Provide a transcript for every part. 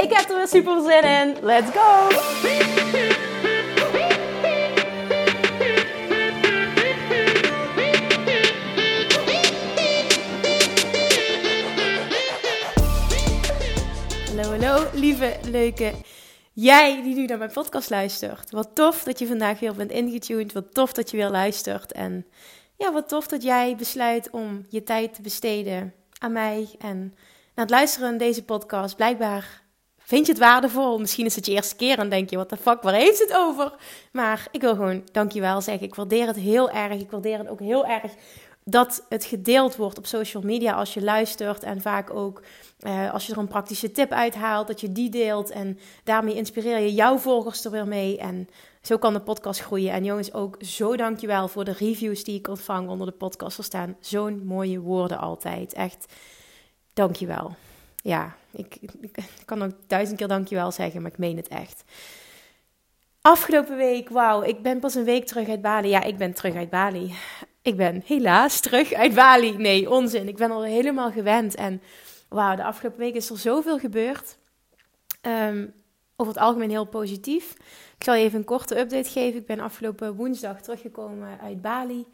Ik heb er weer super zin in. Let's go! Hallo, hallo, lieve, leuke jij die nu naar mijn podcast luistert. Wat tof dat je vandaag weer bent ingetuned. Wat tof dat je weer luistert. En ja, wat tof dat jij besluit om je tijd te besteden aan mij. En na het luisteren naar deze podcast, blijkbaar vind je het waardevol. Misschien is het je eerste keer en denk je, wat de fuck, waar heeft het over? Maar ik wil gewoon dankjewel zeggen. Ik waardeer het heel erg. Ik waardeer het ook heel erg dat het gedeeld wordt op social media als je luistert. En vaak ook uh, als je er een praktische tip uithaalt, dat je die deelt. En daarmee inspireer je jouw volgers er weer mee. En zo kan de podcast groeien. En jongens, ook zo dankjewel voor de reviews die ik ontvang onder de podcast. Er staan zo'n mooie woorden altijd. Echt, dankjewel. Ja, ik, kan ook duizend keer dankjewel zeggen, maar ik meen het echt. Afgelopen week, wauw, ik ben pas een week terug uit Bali. Ja, ik ben terug uit Bali. Ik ben helaas terug uit Bali. Nee, onzin. Ik ben al helemaal gewend. En wauw, de afgelopen week is er zoveel gebeurd. Um, over het algemeen heel positief. Ik zal je even een korte update geven. Ik ben afgelopen woensdag teruggekomen uit Bali.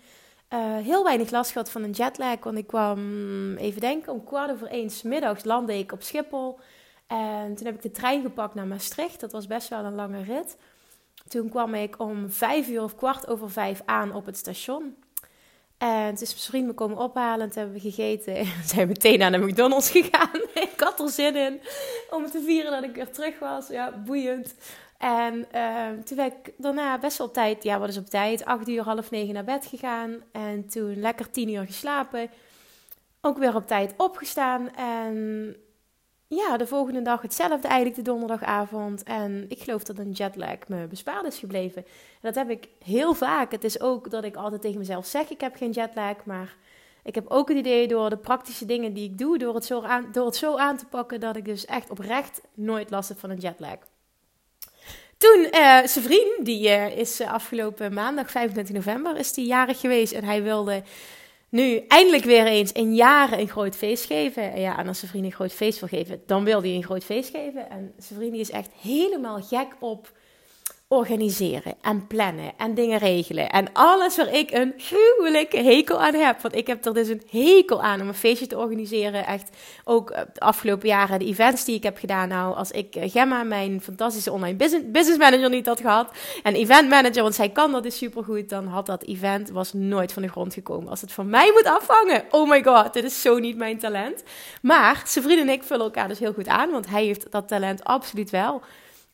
Uh, heel weinig last gehad van een jetlag. Want ik kwam, even denken, om kwart over één middags landde ik op Schiphol. En toen heb ik de trein gepakt naar Maastricht. Dat was best wel een lange rit. Toen kwam ik om vijf uur of kwart over vijf aan op het station. En toen is mijn me komen ophalen. Toen hebben we gegeten. En zijn meteen naar de McDonald's gegaan. ik had er zin in om te vieren dat ik weer terug was. Ja, boeiend. En uh, toen ben ik daarna best wel op tijd, ja, wat is op tijd? Acht uur, half negen naar bed gegaan. En toen lekker tien uur geslapen. Ook weer op tijd opgestaan. En ja, de volgende dag hetzelfde eigenlijk, de donderdagavond. En ik geloof dat een jetlag me bespaard is gebleven. En dat heb ik heel vaak. Het is ook dat ik altijd tegen mezelf zeg, ik heb geen jetlag. Maar ik heb ook het idee door de praktische dingen die ik doe, door het zo aan, door het zo aan te pakken, dat ik dus echt oprecht nooit last heb van een jetlag. Toen, uh, zijn vriend, die uh, is afgelopen maandag, 25 november, is die jarig geweest. En hij wilde nu eindelijk weer eens in jaren een groot feest geven. En ja, en als zijn vriend een groot feest wil geven, dan wil hij een groot feest geven. En zijn vriend is echt helemaal gek op organiseren en plannen en dingen regelen. En alles waar ik een gruwelijke hekel aan heb. Want ik heb er dus een hekel aan om een feestje te organiseren. Echt ook eh, de afgelopen jaren de events die ik heb gedaan. Nou, als ik eh, Gemma, mijn fantastische online business, business manager, niet had gehad. En event manager, want zij kan dat dus supergoed. Dan had dat event was nooit van de grond gekomen. Als het van mij moet afhangen. Oh my god, dit is zo niet mijn talent. Maar zijn vriend en ik vullen elkaar dus heel goed aan. Want hij heeft dat talent absoluut wel.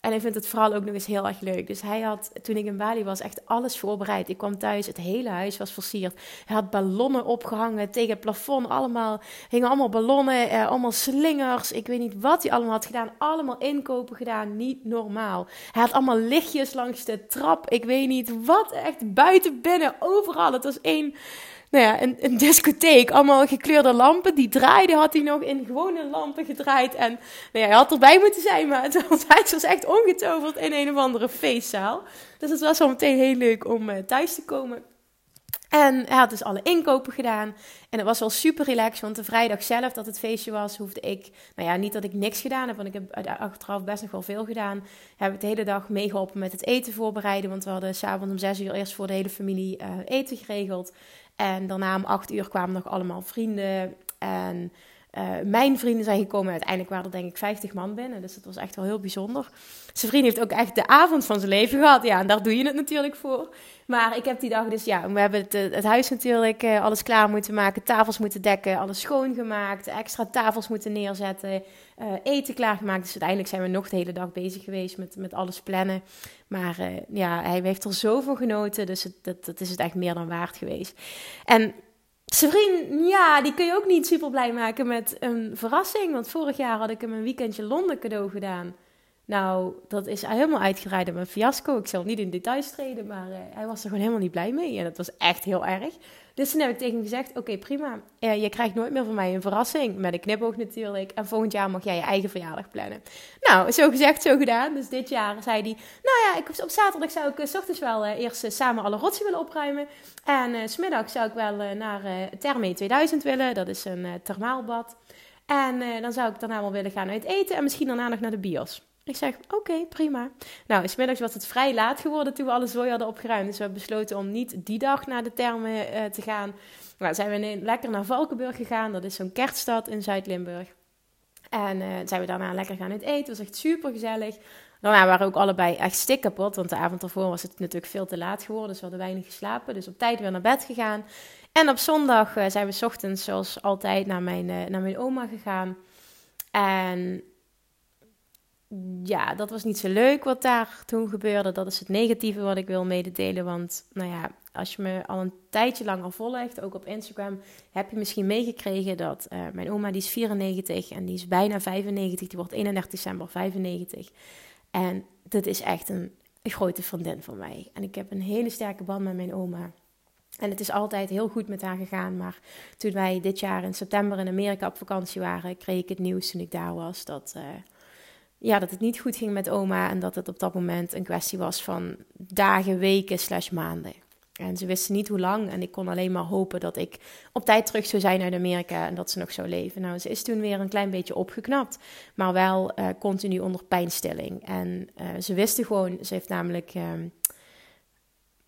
En hij vindt het vooral ook nog eens heel erg leuk. Dus hij had, toen ik in Bali was, echt alles voorbereid. Ik kwam thuis, het hele huis was versierd. Hij had ballonnen opgehangen tegen het plafond. Allemaal, hingen allemaal ballonnen, eh, allemaal slingers. Ik weet niet wat hij allemaal had gedaan. Allemaal inkopen gedaan, niet normaal. Hij had allemaal lichtjes langs de trap. Ik weet niet wat, echt buiten, binnen, overal. Het was één nou ja, een, een, discotheek. Allemaal gekleurde lampen. Die draaiden had hij nog in gewone lampen gedraaid. En nou ja, hij had erbij moeten zijn, maar het was, was echt ongetoverd in een of andere feestzaal. Dus het was wel meteen heel leuk om uh, thuis te komen. En hij had dus alle inkopen gedaan. En het was wel super relaxed, want de vrijdag zelf dat het feestje was, hoefde ik... Nou ja, niet dat ik niks gedaan heb, want ik heb achteraf best nog wel veel gedaan. Heb ik de hele dag meegeholpen met het eten voorbereiden. Want we hadden s'avonds om zes uur eerst voor de hele familie uh, eten geregeld. En daarna om acht uur kwamen nog allemaal vrienden. En uh, mijn vrienden zijn gekomen. Uiteindelijk waren er denk ik 50 man binnen. Dus dat was echt wel heel bijzonder. Zijn vriend heeft ook echt de avond van zijn leven gehad. Ja, en daar doe je het natuurlijk voor. Maar ik heb die dag dus, ja, we hebben het, eh, het huis natuurlijk uh, alles klaar moeten maken. Tafels moeten dekken, alles schoongemaakt. Extra tafels moeten neerzetten. Uh, eten klaargemaakt. Dus uiteindelijk zijn we nog de hele dag bezig geweest met, met alles plannen. Maar ja, hij heeft er zoveel genoten. Dus het, dat, dat is het echt meer dan waard geweest. En zijn ja, die kun je ook niet super blij maken met een verrassing. Want vorig jaar had ik hem een weekendje Londen cadeau gedaan. Nou, dat is helemaal uitgereid op een fiasco. Ik zal niet in details treden, maar uh, hij was er gewoon helemaal niet blij mee. En dat was echt heel erg. Dus toen heb ik tegen hem gezegd: Oké, prima. Uh, je krijgt nooit meer van mij een verrassing. Met een knipoog natuurlijk. En volgend jaar mag jij je eigen verjaardag plannen. Nou, zo gezegd, zo gedaan. Dus dit jaar zei hij: Nou ja, ik, op zaterdag zou ik uh, s ochtends wel eerst samen alle rotsen willen opruimen. En smiddag zou ik wel naar Therme 2000 willen. Dat is een thermaalbad. En dan zou ik daarna wel willen gaan uit eten. En misschien daarna nog naar de bios. Ik zeg, oké, prima. Nou, smiddags was het vrij laat geworden toen we alle zooi hadden opgeruimd. Dus we hebben besloten om niet die dag naar de termen uh, te gaan. Nou, zijn we lekker naar Valkenburg gegaan. Dat is zo'n kerststad in Zuid-Limburg. En uh, zijn we daarna lekker gaan eten. Het was echt super gezellig. Daarna waren we ook allebei echt stik kapot. Want de avond ervoor was het natuurlijk veel te laat geworden. Dus we hadden weinig geslapen. Dus op tijd weer naar bed gegaan. En op zondag uh, zijn we ochtends zoals altijd naar mijn, naar mijn oma gegaan. En ja, dat was niet zo leuk wat daar toen gebeurde. Dat is het negatieve wat ik wil mededelen. Want nou ja, als je me al een tijdje lang al volgt, ook op Instagram, heb je misschien meegekregen dat uh, mijn oma, die is 94 en die is bijna 95. Die wordt 31 december 95. En dit is echt een, grote vriendin van mij. En ik heb een hele sterke band met mijn oma. En het is altijd heel goed met haar gegaan. Maar toen wij dit jaar in september in Amerika op vakantie waren, kreeg ik het nieuws toen ik daar was dat... Uh, ja, dat het niet goed ging met oma en dat het op dat moment een kwestie was van dagen, weken slash maanden. En ze wisten niet hoe lang en ik kon alleen maar hopen dat ik op tijd terug zou zijn uit Amerika en dat ze nog zou leven. Nou, ze is toen weer een klein beetje opgeknapt, maar wel uh, continu onder pijnstilling. En uh, ze wisten gewoon, ze heeft namelijk uh,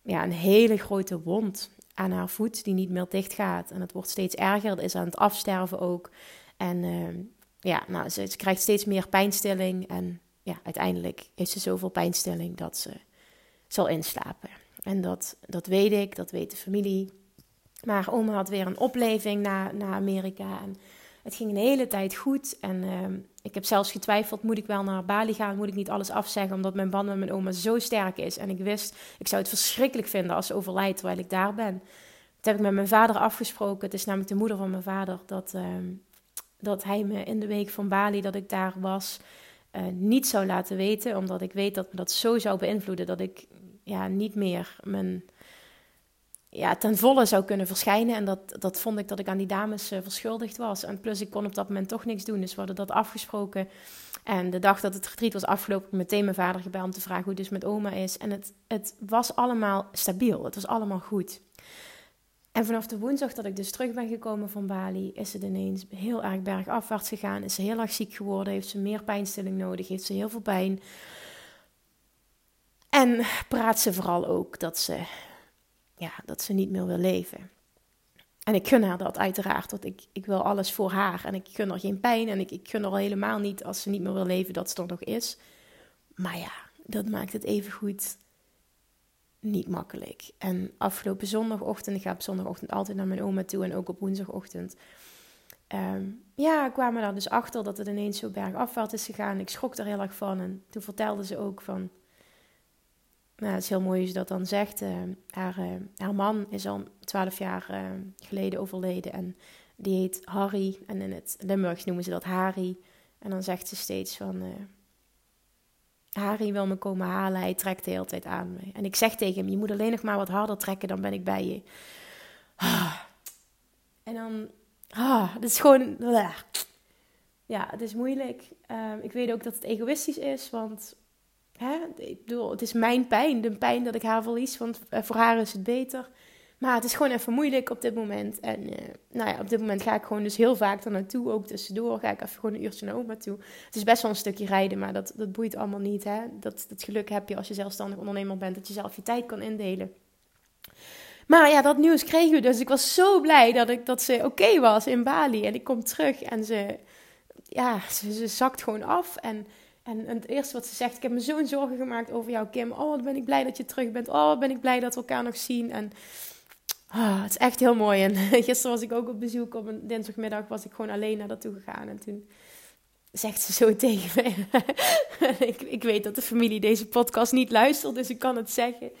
ja, een hele grote wond aan haar voet die niet meer dicht gaat. En het wordt steeds erger, het is aan het afsterven ook. En ehm, ja, nou, ze, krijgt steeds meer pijnstilling. En ja, uiteindelijk heeft ze zoveel pijnstilling dat ze zal inslapen. En dat, dat weet ik, dat weet de familie. Maar oma had weer een opleving naar, naar Amerika. En het ging een hele tijd goed. En uh, ik heb zelfs getwijfeld, moet ik wel naar Bali gaan? Moet ik niet alles afzeggen? Omdat mijn band met mijn oma zo sterk is. En ik wist, ik zou het verschrikkelijk vinden als ze overlijdt terwijl ik daar ben. Dat heb ik met mijn vader afgesproken. Het is namelijk de moeder van mijn vader. Dat, uh, dat hij me in de week van Bali, dat ik daar was, uh, niet zou laten weten. Omdat ik weet dat me dat zo zou beïnvloeden dat ik ja, niet meer mijn, ja, ten volle zou kunnen verschijnen. En dat, dat vond ik dat ik aan die dames uh, verschuldigd was. En plus ik kon op dat moment toch niks doen. Dus we hadden dat afgesproken. En de dag dat het retreat was afgelopen, ik meteen mijn vader gebeld om te vragen hoe het dus met oma is. En het, het was allemaal stabiel. Het was allemaal goed. En vanaf de woensdag dat ik dus terug ben gekomen van Bali, is het ineens heel erg bergafwaarts gegaan. Is ze heel erg ziek geworden, heeft ze meer pijnstilling nodig, heeft ze heel veel pijn. En praat ze vooral ook dat ze, ja, dat ze niet meer wil leven. En ik gun haar dat uiteraard, want ik, ik wil alles voor haar. En ik gun haar geen pijn en ik, ik gun haar helemaal niet als ze niet meer wil leven dat ze er nog is. Maar ja, dat maakt het even goed niet makkelijk. En afgelopen zondagochtend, ik ga op zondagochtend altijd naar mijn oma toe en ook op woensdagochtend. Um, ja, kwamen daar dus achter dat het ineens zo bergafwaarts is gegaan. Ik schrok er heel erg van. En toen vertelde ze ook van. Nou, het is heel mooi hoe ze dat dan zegt. Uh, haar, uh, haar man is al twaalf jaar uh, geleden overleden. En die heet Harry. En in het Limburgs noemen ze dat Harry. En dan zegt ze steeds van Harry wil me komen halen, hij trekt de hele tijd aan me. En ik zeg tegen hem, je moet alleen nog maar wat harder trekken, dan ben ik bij je. Ah. En dan, ah, is gewoon, ja, het is moeilijk. Ehm, ik weet ook dat het egoïstisch is, want hè, ik bedoel, het is mijn pijn, de pijn dat ik haar verlies, want eh, voor haar is het beter. Maar het is gewoon even moeilijk op dit moment. En uh, nou ja, op dit moment ga ik gewoon dus heel vaak er naartoe. Ook tussendoor ga ik even gewoon een uurtje naar oma toe. Het is best wel een stukje rijden, maar dat, dat boeit allemaal niet. Hè? Dat, dat geluk heb je als je zelfstandig ondernemer bent. Dat je zelf je tijd kan indelen. Maar ja, dat nieuws kregen we dus. Ik was zo blij dat, ik, dat ze oké was in Bali. En ik kom terug en ze, ja, ze, zakt gewoon af. En, en, en, het eerste wat ze zegt, ik heb me zo'n zorgen gemaakt over jou, Kim. Oh, wat ben ik blij dat je terug bent. Oh, wat ben ik blij dat we elkaar nog zien. En Oh, het is echt heel mooi. En gisteren was ik ook op bezoek. Op een dinsdagmiddag was ik gewoon alleen naar dat toe gegaan. En toen zegt ze zo tegen me. ik, ik weet dat de familie deze podcast niet luistert, dus ik kan het zeggen.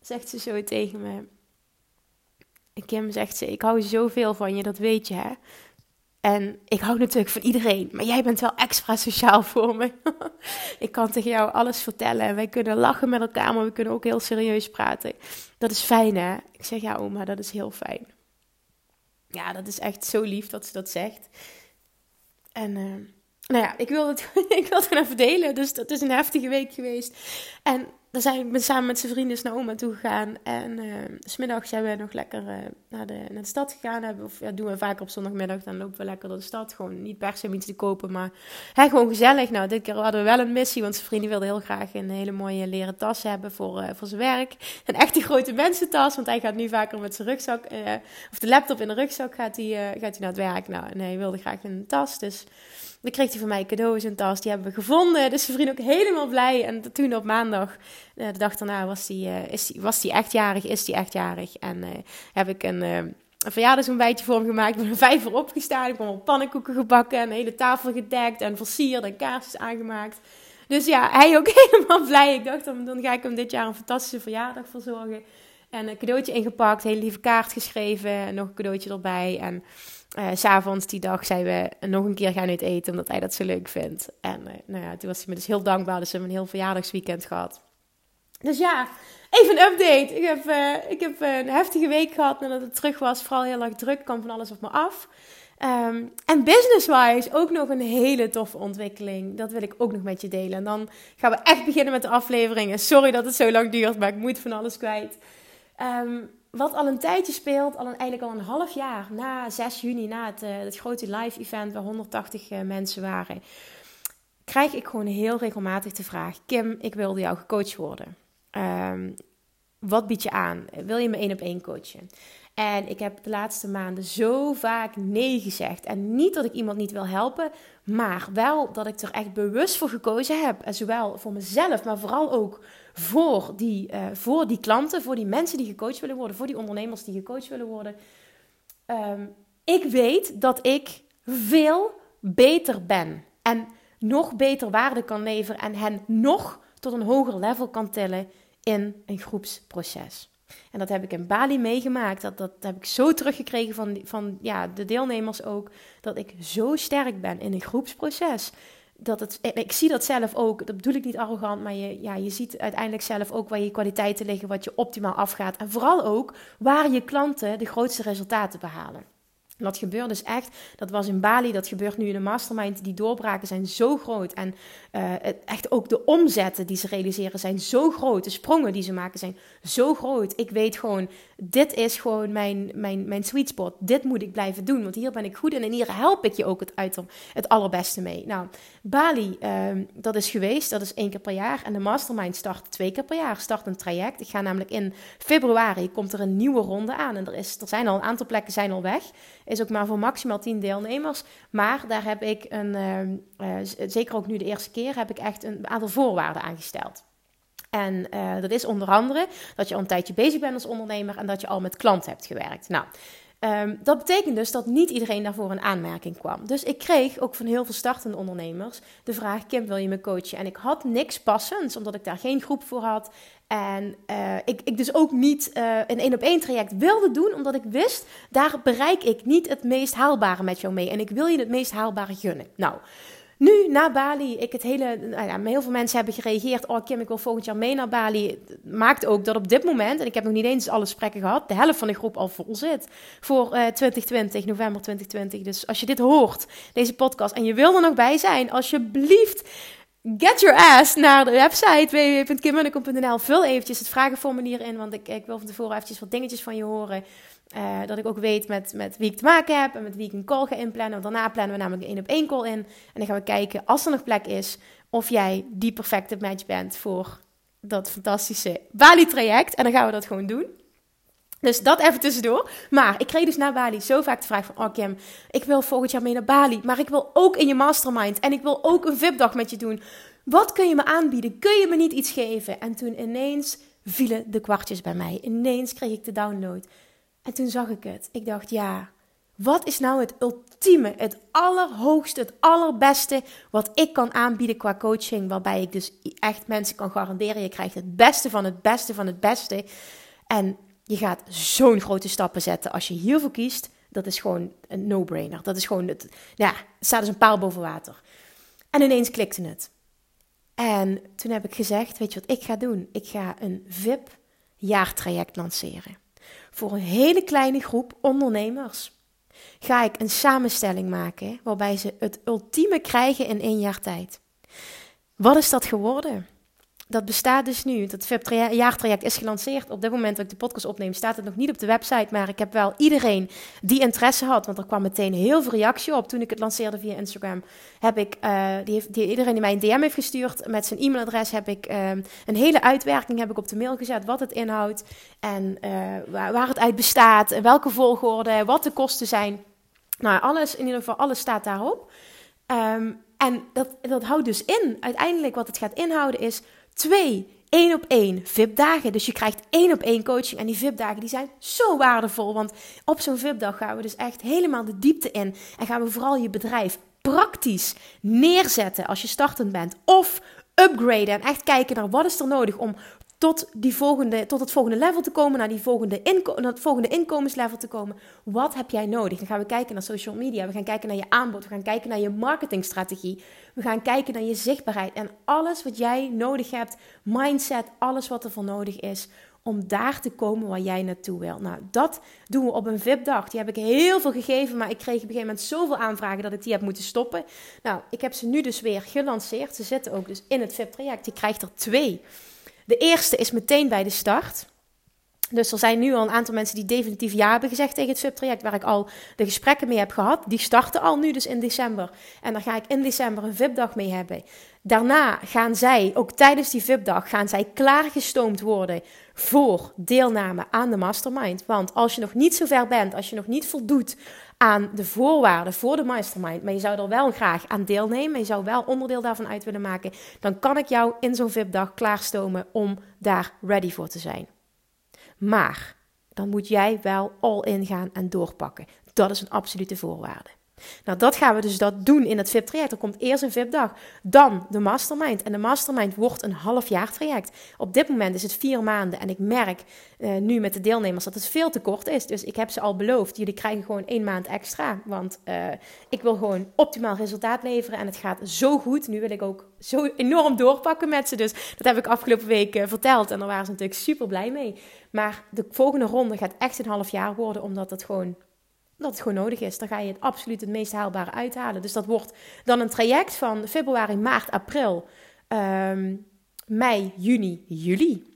Zegt ze zo tegen me. Kim zegt ze, ik hou zoveel van je, dat weet je hè. En ik hou natuurlijk van iedereen, maar jij bent wel extra sociaal voor me. ik kan tegen jou alles vertellen en wij kunnen lachen met elkaar, maar we kunnen ook heel serieus praten. Dat is fijn, hè? Ik zeg ja, oma, dat is heel fijn. Ja, dat is echt zo lief dat ze dat zegt. En uh, nou ja, ik wil het, ik wil het even delen. Dus dat is een heftige week geweest. En dan zijn we samen met zijn vrienden naar oma toe gegaan. En uh, smiddags zijn we nog lekker uh, naar, de, naar de stad gegaan. Of ja, doen we vaker op zondagmiddag. Dan lopen we lekker door de stad. Gewoon niet per se om iets te kopen, maar hè, gewoon gezellig. Nou, dit keer hadden we wel een missie. Want zijn vrienden wilden heel graag een hele mooie leren tas hebben voor, uh, voor zijn werk. Een echte grote mensentas. Want hij gaat nu vaker met zijn rugzak, of de laptop in de rugzak gaat hij, gaat hij naar het werk. Nou, en hij wilde graag een tas. Dus dan kreeg hij van mij cadeaus en tas. Die hebben we gevonden. Dus zijn vriend ook helemaal blij. En toen op maandag, eh, de dag daarna, was hij uh, is was die echt jarig. Is hij echt jarig. En uh, heb ik een, een voor hem gemaakt. Ik ben een vijf uur opgestaan. Ik heb al pannenkoeken gebakken. En een hele tafel gedekt. En versierd en kaarsjes aangemaakt. Dus ja, hij ook helemaal blij. Ik dacht, dan, dan ga ik hem dit jaar een fantastische verjaardag verzorgen. En een cadeautje ingepakt. Hele lieve kaart geschreven. Nog een cadeautje erbij. En uh, s'avonds die dag zijn we nog een keer gaan uit eten, omdat hij dat zo leuk vindt. En uh, nou ja, toen was hij me dus heel dankbaar, dus we hebben een heel verjaardagsweekend gehad. Dus ja, even een update. Ik heb, uh, ik heb een heftige week gehad nadat het terug was. Vooral heel erg druk, kwam van alles op me af. Um, en business-wise ook nog een hele toffe ontwikkeling. Dat wil ik ook nog met je delen. En dan gaan we echt beginnen met de afleveringen. Sorry dat het zo lang duurt, maar ik moet van alles kwijt. Um, wat al een tijdje speelt, al een, eigenlijk al een half jaar na 6 juni, na het, uh, het grote live event waar 180 uh, eh, mensen waren, krijg ik gewoon heel regelmatig de vraag: Kim, ik wilde jou gecoacht worden. Um, wat bied je aan? Wil je me één op één coachen? En ik heb de laatste maanden zo vaak nee gezegd. En niet dat ik iemand niet wil helpen, maar wel dat ik er echt bewust voor gekozen heb. En zowel voor mezelf, maar vooral ook voor die, uh, voor die klanten, voor die mensen die gecoacht willen worden, voor die ondernemers die gecoacht willen worden. Um, ik weet dat ik veel beter ben en nog beter waarde kan leveren en hen nog tot een hoger level kan tillen in een groepsproces. En dat heb ik in Bali meegemaakt. Dat, dat heb ik zo teruggekregen van, van ja, de deelnemers ook. Dat ik zo sterk ben in een groepsproces dat het, ik zie dat zelf ook, dat bedoel ik niet arrogant, maar je, ja, je ziet uiteindelijk zelf ook waar je kwaliteiten liggen, wat je optimaal afgaat. En vooral ook waar je klanten de grootste resultaten behalen. Dat gebeurt dus echt. Dat was in Bali, dat gebeurt nu in de mastermind. Die doorbraken zijn zo groot. En uh, echt ook de omzetten die ze realiseren zijn zo groot. De sprongen die ze maken zijn zo groot. Ik weet gewoon, dit is gewoon mijn, mijn, mijn sweet spot. Dit moet ik blijven doen, want hier ben ik goed in. En hier help ik je ook het, uit, het allerbeste mee. Nou, Bali, uh, dat is geweest. Dat is één keer per jaar. En de mastermind start twee keer per jaar. Start een traject. Ik ga namelijk in februari, komt er een nieuwe ronde aan. En er, is, er zijn al een aantal plekken zijn al weg is ook maar voor maximaal 10 deelnemers. Maar daar heb ik een, uh, zeker ook nu de eerste keer, heb ik echt een aantal voorwaarden aangesteld. En uh, dat is onder andere dat je al een tijdje bezig bent als ondernemer en dat je al met klanten hebt gewerkt. Nou, Um, dat betekent dus dat niet iedereen daarvoor een aanmerking kwam. Dus ik kreeg ook van heel veel startende ondernemers de vraag: Kim, wil je me coachen? En ik had niks passends, omdat ik daar geen groep voor had. En uh, ik, ik dus ook niet uh, een één op één traject wilde doen, omdat ik wist, daar bereik ik niet het meest haalbare met jou mee. En ik wil je het meest haalbare gunnen. Nou, nu, na Bali, ik het hele, nou ja, heel veel mensen hebben gereageerd. Oh Kim, ik wil volgend jaar mee naar Bali. Maakt ook dat op dit moment, en ik heb nog niet eens alle gesprekken gehad, de helft van de groep al vol zit voor uh, eh, 2020, november 2020. Dus als je dit hoort, deze podcast, en je wil er nog bij zijn, alsjeblieft get your ass naar de website www.kimmunnekom.nl. Vul eventjes het vragenformulier in, want ik, ik wil van tevoren eventjes wat dingetjes van je horen. Uh, dat ik ook weet met, met wie ik te maken heb en met wie ik een call ga inplannen. Want daarna plannen we namelijk een op één call in. En dan gaan we kijken, als er nog plek is, of jij die perfecte match bent voor dat fantastische Bali-traject. En dan gaan we dat gewoon doen. Dus dat even tussendoor. Maar ik kreeg dus na Bali zo vaak de vraag van... Oh Kim, ik wil volgend jaar mee naar Bali. Maar ik wil ook in je mastermind. En ik wil ook een VIP-dag met je doen. Wat kun je me aanbieden? Kun je me niet iets geven? En toen ineens vielen de kwartjes bij mij. Ineens kreeg ik de download. En toen zag ik het. Ik dacht, ja, wat is nou het ultieme, het allerhoogste, het allerbeste wat ik kan aanbieden qua coaching? Waarbij ik dus echt mensen kan garanderen, je krijgt het beste van het beste van het beste. En je gaat zo'n grote stappen zetten als je hiervoor kiest. Dat is gewoon een no-brainer. Dat is gewoon, het, ja, staat dus een paal boven water. En ineens klikte het. En toen heb ik gezegd, weet je wat ik ga doen? Ik ga een VIP jaartraject lanceren. Voor een hele kleine groep ondernemers ga ik een samenstelling maken waarbij ze het ultieme krijgen in één jaar tijd. Wat is dat geworden? Dat bestaat dus nu. Dat VIP-jaartraject is gelanceerd. Op dit moment dat ik de podcast opneem, staat het nog niet op de website. Maar ik heb wel iedereen die interesse had. Want er kwam meteen heel veel reactie op toen ik het lanceerde via Instagram. Heb ik, uh, die heeft, die, iedereen die mij een DM heeft gestuurd met zijn e-mailadres, heb ik uh, een hele uitwerking heb ik op de mail gezet. Wat het inhoudt en uh, waar, het uit bestaat. Welke volgorde, wat de kosten zijn. Nou, alles, in ieder geval, alles staat daarop. Um, en dat, dat houdt dus in, uiteindelijk wat het gaat inhouden is Twee, één op één VIP-dagen. Dus je krijgt één op één coaching. En die VIP-dagen die zijn zo waardevol. Want op zo'n VIP-dag gaan we dus echt helemaal de diepte in. En gaan we vooral je bedrijf praktisch neerzetten als je startend bent. Of upgraden en echt kijken naar wat is er nodig om tot, die volgende, tot het volgende level te komen, naar, die volgende inko naar het volgende inkomenslevel te komen. Wat heb jij nodig? Dan gaan we kijken naar social media, we gaan kijken naar je aanbod, we gaan kijken naar je marketingstrategie, we gaan kijken naar je zichtbaarheid en alles wat jij nodig hebt, mindset, alles wat er voor nodig is om daar te komen waar jij naartoe wil. Nou, dat doen we op een VIP-dag. Die heb ik heel veel gegeven, maar ik kreeg op een gegeven moment zoveel aanvragen dat ik die heb moeten stoppen. Nou, ik heb ze nu dus weer gelanceerd. Ze zitten ook dus in het VIP-traject. Je krijgt er twee. De eerste is meteen bij de start. Dus er zijn nu al een aantal mensen die definitief ja hebben gezegd tegen het VIP-traject, waar ik al de gesprekken mee heb gehad. Die starten al nu dus in december. En daar ga ik in december een VIP-dag mee hebben. Daarna gaan zij, ook tijdens die VIP-dag, gaan zij klaargestoomd worden voor deelname aan de mastermind. Want als je nog niet zo ver bent, als je nog niet voldoet aan de voorwaarden voor de mastermind, maar je zou er wel graag aan deelnemen, je zou wel onderdeel daarvan uit willen maken, dan kan ik jou in zo'n VIP-dag klaarstomen om daar ready voor te zijn. Maar dan moet jij wel all in gaan en doorpakken. Dat is een absolute voorwaarde. Nou, dat gaan we dus dat doen in het VIP-traject. Er komt eerst een VIP-dag, dan de mastermind. En de mastermind wordt een half jaar traject. Op dit moment is het vier maanden. En ik merk uh, nu met de deelnemers dat het veel te kort is. Dus ik heb ze al beloofd, jullie krijgen gewoon één maand extra. Want uh, ik wil gewoon optimaal resultaat leveren. En het gaat zo goed. Nu wil ik ook zo enorm doorpakken met ze. Dus dat heb ik afgelopen week uh, verteld. En daar waren ze natuurlijk super blij mee. Maar de volgende ronde gaat echt een half jaar worden, omdat het gewoon dat het gewoon nodig is. Dan ga je het absoluut het meest haalbare uithalen. Dus dat wordt dan een traject van februari, maart, april, um, mei, juni, juli.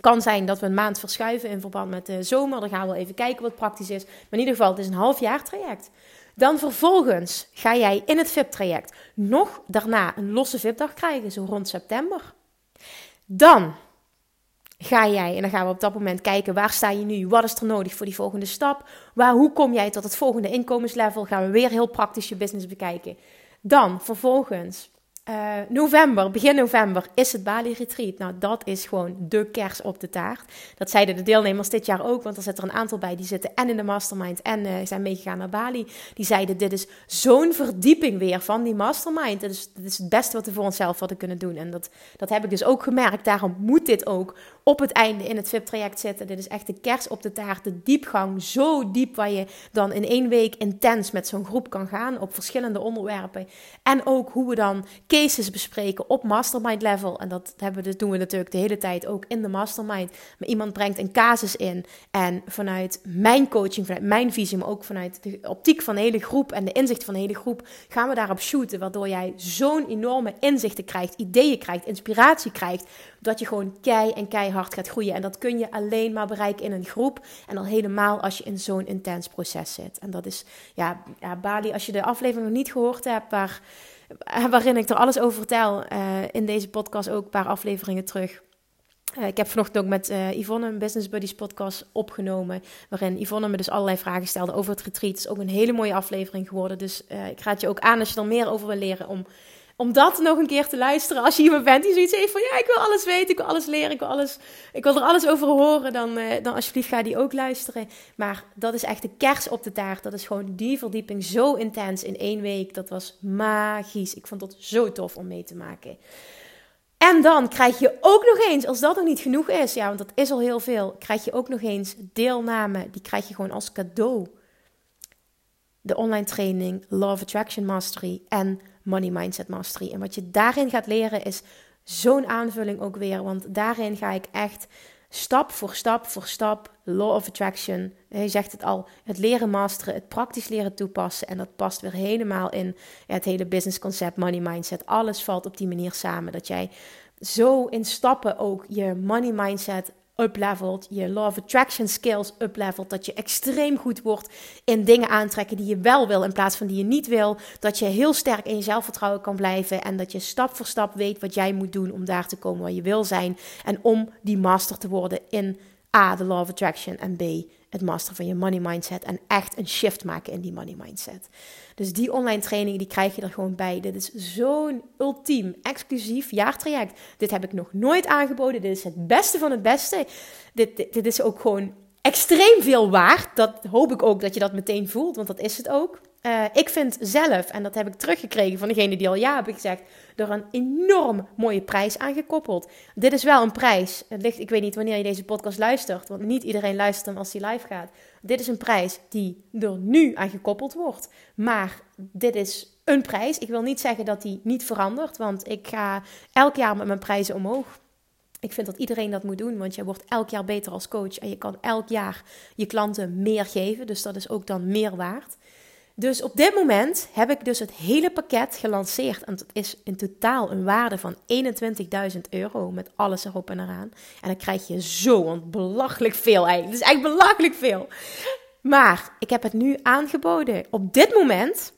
Kan zijn dat we een maand verschuiven in verband met de zomer. Dan gaan we even kijken wat praktisch is. Maar in ieder geval, het is een half jaar traject. Dan vervolgens ga jij in het VIP-traject nog daarna een losse VIP-dag krijgen, zo rond september. Dan ga jij, en dan gaan we op dat moment kijken, waar sta je nu? Wat is er nodig voor die volgende stap? Waar, hoe kom jij tot het volgende inkomenslevel? Gaan we weer heel praktisch je business bekijken. Dan vervolgens uh, november, begin november, is het Bali Retreat. Nou, dat is gewoon de kers op de taart. Dat zeiden de deelnemers dit jaar ook, want er zitten er een aantal bij die zitten en in de mastermind en uh, zijn meegegaan naar Bali. Die zeiden: Dit is zo'n verdieping weer van die mastermind. Dit is, dit is het beste wat we voor onszelf hadden kunnen doen. En dat, dat heb ik dus ook gemerkt. Daarom moet dit ook op het einde in het VIP-traject zitten. Dit is echt de kers op de taart, de diepgang. Zo diep waar je dan in één week intens met zo'n groep kan gaan op verschillende onderwerpen. En ook hoe we dan cases bespreken op mastermind level. En dat, hebben we, dat doen we natuurlijk de hele tijd ook in de mastermind. Maar iemand brengt een casus in. En vanuit mijn coaching, vanuit mijn visie, maar ook vanuit de optiek van de hele groep en de inzicht van de hele groep, gaan we daarop shooten. Waardoor jij zo'n enorme inzichten krijgt, ideeën krijgt, inspiratie krijgt. Dat je gewoon kei en keihard gaat groeien. En dat kun je alleen maar bereiken in een groep. En dan helemaal als je in zo'n intens proces zit. En dat is, ja, Bali, als je de aflevering nog niet gehoord hebt, waar eh, waarin ik er alles over vertel. Uh, in deze podcast ook een paar afleveringen terug. Uh, ik heb vanochtend ook met uh, Yvonne een Business Buddies podcast opgenomen. Waarin Yvonne me dus allerlei vragen stelde over het retreat. Het is ook een hele mooie aflevering geworden. Dus ik raad je ook aan als je er meer over wil leren om om dat nog een keer te luisteren. Als je iemand bent die zoiets heeft van ja, ik wil alles weten, ik wil alles leren, ik wil, alles, ik wil er alles over horen, dan, uh, dan alsjeblieft ga die ook luisteren. Maar dat is echt de kers op de taart. Dat is gewoon die verdieping zo intens in één week. Dat was magisch. Ik vond het zo tof om mee te maken. En dan krijg je ook nog eens, als dat nog niet genoeg is, ja, want dat is al heel veel, krijg je ook nog eens deelname. Die krijg je gewoon als cadeau de online training of Attraction Mastery en Money Mindset Mastery. En wat je daarin gaat leren is zo'n aanvulling ook weer, want daarin ga ik echt stap voor stap voor stap, law of attraction. Hij zegt het al, het leren masteren, het praktisch leren toepassen. En dat past weer helemaal in het hele business concept, money mindset. Alles valt op die manier samen. Dat jij zo in stappen ook je money mindset uplevelt, je law of attraction skills uplevelt, dat je extreem goed wordt in dingen aantrekken die je wel wil in plaats van die je niet wil, dat je heel sterk in je zelfvertrouwen kan blijven en dat je stap voor stap weet wat jij moet doen om daar te komen waar je wil zijn en om die master te worden in A, de law of attraction en B, het master van je money mindset en echt een shift maken in die money mindset. Dus die online training die krijg je er gewoon bij. Dit is zo'n ultiem, exclusief jaartraject. Dit heb ik nog nooit aangeboden. Dit is het beste van het beste. Dit, dit, dit is ook gewoon extreem veel waard. Dat hoop ik ook dat je dat meteen voelt, want dat is het ook. Uh, ik vind zelf, en dat heb ik teruggekregen van degene die al ja hebben gezegd, er een enorm mooie prijs aangekoppeld. Dit is wel een prijs. Het ligt, ik weet niet wanneer je deze podcast luistert, want niet iedereen luistert hem als hij live gaat. Dit is een prijs die er nu aan gekoppeld wordt. Maar dit is een prijs. Ik wil niet zeggen dat die niet verandert, want ik ga elk jaar met mijn prijzen omhoog. Ik vind dat iedereen dat moet doen, want je wordt elk jaar beter als coach en je kan elk jaar je klanten meer geven. Dus dat is ook dan meer waard. Dus op dit moment heb ik dus het hele pakket gelanceerd. En dat is in totaal een waarde van 21.000 euro met alles erop en eraan. En dan krijg je zo belachelijk veel eigenlijk. Het is echt belachelijk veel. Maar ik heb het nu aangeboden op dit moment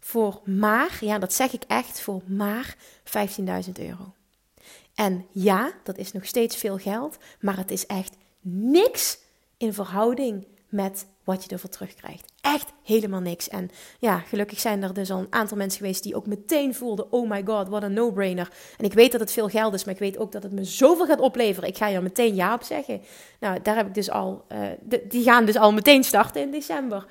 voor maar, ja dat zeg ik echt, voor maar 15.000 euro. En ja, dat is nog steeds veel geld, maar het is echt niks in verhouding met wat je ervoor terugkrijgt. Echt helemaal niks. En ja, gelukkig zijn er dus al een aantal mensen geweest die ook meteen voelden: oh my god, wat een no-brainer. En ik weet dat het veel geld is, maar ik weet ook dat het me zoveel gaat opleveren. Ik ga je er meteen ja op zeggen. Nou, daar heb ik dus al, uh, die gaan dus al meteen starten in december.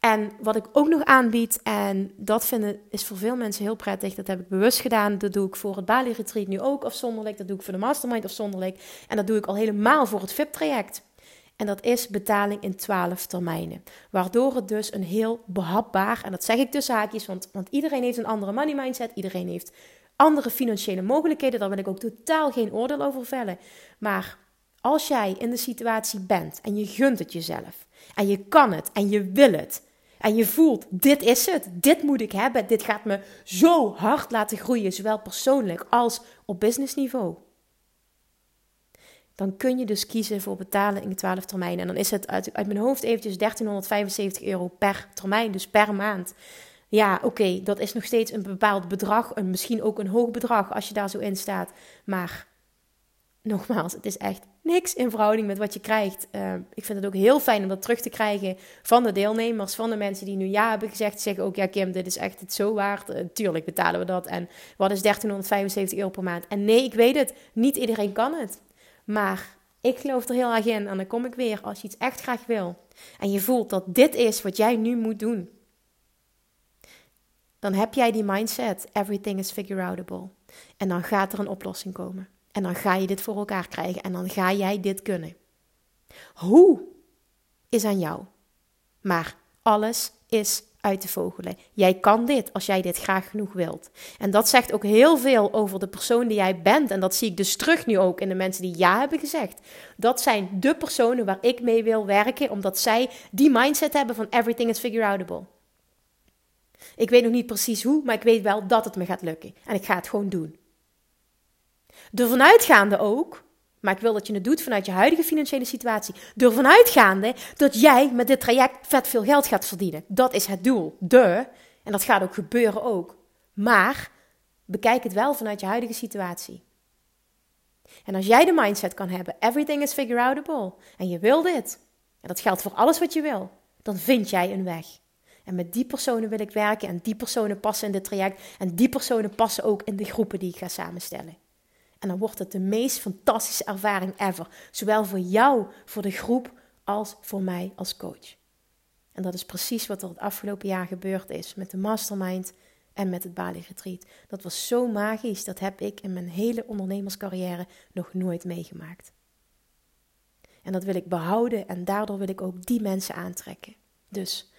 En wat ik ook nog aanbied, en dat vinden is voor veel mensen heel prettig, dat heb ik bewust gedaan. Dat doe ik voor het Bali Retreat nu ook afzonderlijk. Dat doe ik voor de Mastermind afzonderlijk. En dat doe ik al helemaal voor het VIP-traject. En dat is betaling in 12 termijnen. Waardoor het dus een heel behapbaar, en dat zeg ik tussen haakjes, want, want iedereen heeft een andere money mindset, iedereen heeft andere financiële mogelijkheden. Daar wil ik ook totaal geen oordeel over vellen. Maar als jij in de situatie bent en je gunt het jezelf, en je kan het en je wil het, en je voelt, dit is het, dit moet ik hebben, dit gaat me zo hard laten groeien, zowel persoonlijk als op businessniveau dan kun je dus kiezen voor betalen in 12 termijnen. En dan is het uit, uit mijn hoofd eventjes 1375 euro per termijn, dus per maand. Ja, oké, dat is nog steeds een bepaald bedrag, en misschien ook een hoog bedrag als je daar zo in staat. Maar nogmaals, het is echt niks in verhouding met wat je krijgt. Uh, ik vind het ook heel fijn om dat terug te krijgen van de deelnemers, van de mensen die nu ja hebben gezegd. Zeggen ook, ja Kim, dit is echt het zo waard. Uh, tuurlijk betalen we dat. En wat is 1375 euro per maand? En nee, ik weet het, niet iedereen kan het. Maar ik geloof er heel erg in. En dan kom ik weer als je iets echt graag wil. En je voelt dat dit is wat jij nu moet doen. Dan heb jij die mindset. Everything is figure outable. En dan gaat er een oplossing komen. En dan ga je dit voor elkaar krijgen. En dan ga jij dit kunnen. Hoe is aan jou. Maar alles is uit te vogelen. Jij kan dit als jij dit graag genoeg wilt. En dat zegt ook heel veel over de persoon die jij bent. En dat zie ik dus terug nu ook in de mensen die ja hebben gezegd. Dat zijn de personen waar ik mee wil werken, omdat zij die mindset hebben van everything is figure outable. Ik weet nog niet precies hoe, maar ik weet wel dat het me gaat lukken. En ik ga het gewoon doen. Ervan uitgaande ook maar ik wil dat je het doet vanuit je huidige financiële situatie. Ervan uitgaande dat jij met dit traject vet veel geld gaat verdienen. Dat is het doel. De. En dat gaat ook gebeuren ook. Maar bekijk het wel vanuit je huidige situatie. En als jij de mindset kan hebben, everything is figure outable. En je wil dit. En dat geldt voor alles wat je wil. Dan vind jij een weg. En met die personen wil ik werken. En die personen passen in dit traject. En die personen passen ook in de groepen die ik ga samenstellen. En dan wordt het de meest fantastische ervaring ever. Zowel voor jou, voor de groep, als voor mij als coach. En dat is precies wat er het afgelopen jaar gebeurd is met de mastermind en met het Bali Retreat. Dat was zo magisch, dat heb ik in mijn hele ondernemerscarrière nog nooit meegemaakt. En dat wil ik behouden en daardoor wil ik ook die mensen aantrekken. Dus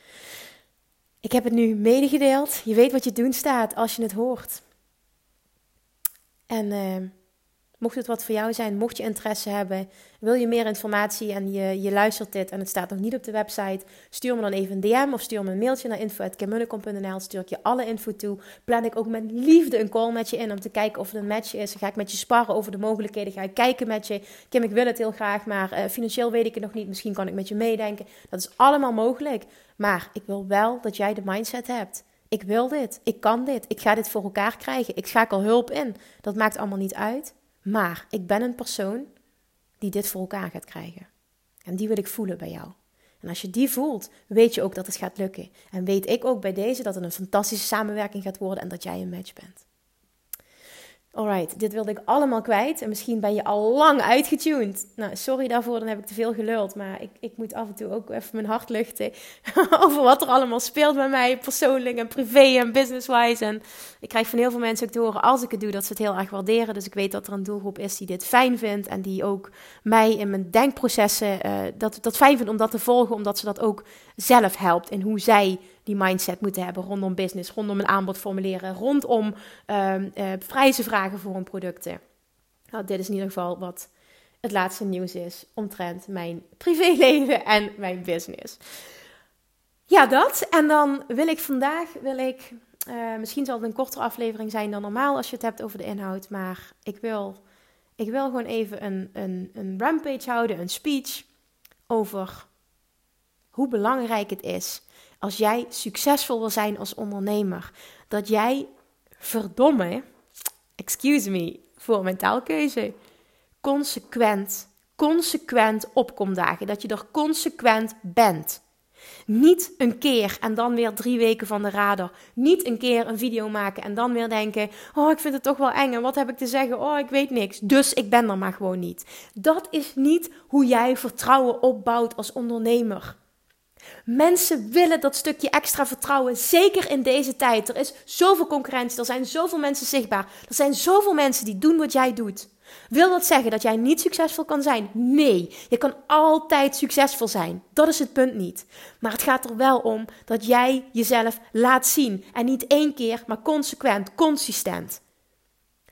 Ik heb het nu medegedeeld. Je weet wat je doen staat als je het hoort. En uh, mocht het wat voor jou zijn, mocht je interesse hebben, wil je meer informatie en je, je luistert dit en het staat nog niet op de website, stuur me dan even een DM of stuur me een mailtje naar info.kimmunnekom.nl. Stuur ik je alle info toe. Plan ik ook met liefde een call met je in om te kijken of het een match is. ga ik met je sparren over de mogelijkheden. Ga ik kijken met je. Kim, ik wil het heel graag, maar uh, financieel weet ik het nog niet. Misschien kan ik met je meedenken. Dat is allemaal mogelijk. Maar ik wil wel dat jij de mindset hebt. Ik wil dit. Ik kan dit. Ik ga dit voor elkaar krijgen. Ik schakel hulp in. Dat maakt allemaal niet uit. Maar ik ben een persoon die dit voor elkaar gaat krijgen. En die wil ik voelen bij jou. En als je die voelt, weet je ook dat het gaat lukken. En weet ik ook bij deze dat het een fantastische samenwerking gaat worden en dat jij een match bent. Alright, dit wilde ik allemaal kwijt. En misschien ben je al lang uitgetuned. Nou, sorry daarvoor, dan heb ik te veel geluld. Maar ik, ik moet af en toe ook even mijn hart luchten. over wat er allemaal speelt bij mij, persoonlijk en privé en business-wise. En ik krijg van heel veel mensen ook te horen als ik het doe, dat ze het heel erg waarderen. Dus ik weet dat er een doelgroep is die dit fijn vindt. En die ook mij in mijn denkprocessen uh, dat, dat fijn vindt om dat te volgen. Omdat ze dat ook zelf helpt in hoe zij die mindset moeten hebben rondom business, rondom een aanbod formuleren, rondom uh, prijzen vragen voor hun producten. Nou, dit is in ieder geval wat het laatste nieuws is omtrent mijn privéleven en mijn business. Ja, dat. En dan wil ik vandaag, wil ik, uh, misschien zal het een kortere aflevering zijn dan normaal als je het hebt over de inhoud, maar ik wil, ik wil gewoon even een, een, een rampage houden, een speech over hoe belangrijk het is als jij succesvol wil zijn als ondernemer, dat jij verdomme, excuse me voor mijn taalkeuze, consequent, consequent opkomt dagen. Dat je er consequent bent. Niet een keer en dan weer drie weken van de radar. Niet een keer een video maken en dan weer denken: Oh, ik vind het toch wel eng en wat heb ik te zeggen? Oh, ik weet niks. Dus ik ben er maar gewoon niet. Dat is niet hoe jij vertrouwen opbouwt als ondernemer. Mensen willen dat stukje extra vertrouwen, zeker in deze tijd. Er is zoveel concurrentie, er zijn zoveel mensen zichtbaar, er zijn zoveel mensen die doen wat jij doet. Wil dat zeggen dat jij niet succesvol kan zijn? Nee, je kan altijd succesvol zijn. Dat is het punt niet. Maar het gaat er wel om dat jij jezelf laat zien. En niet één keer, maar consequent, consistent.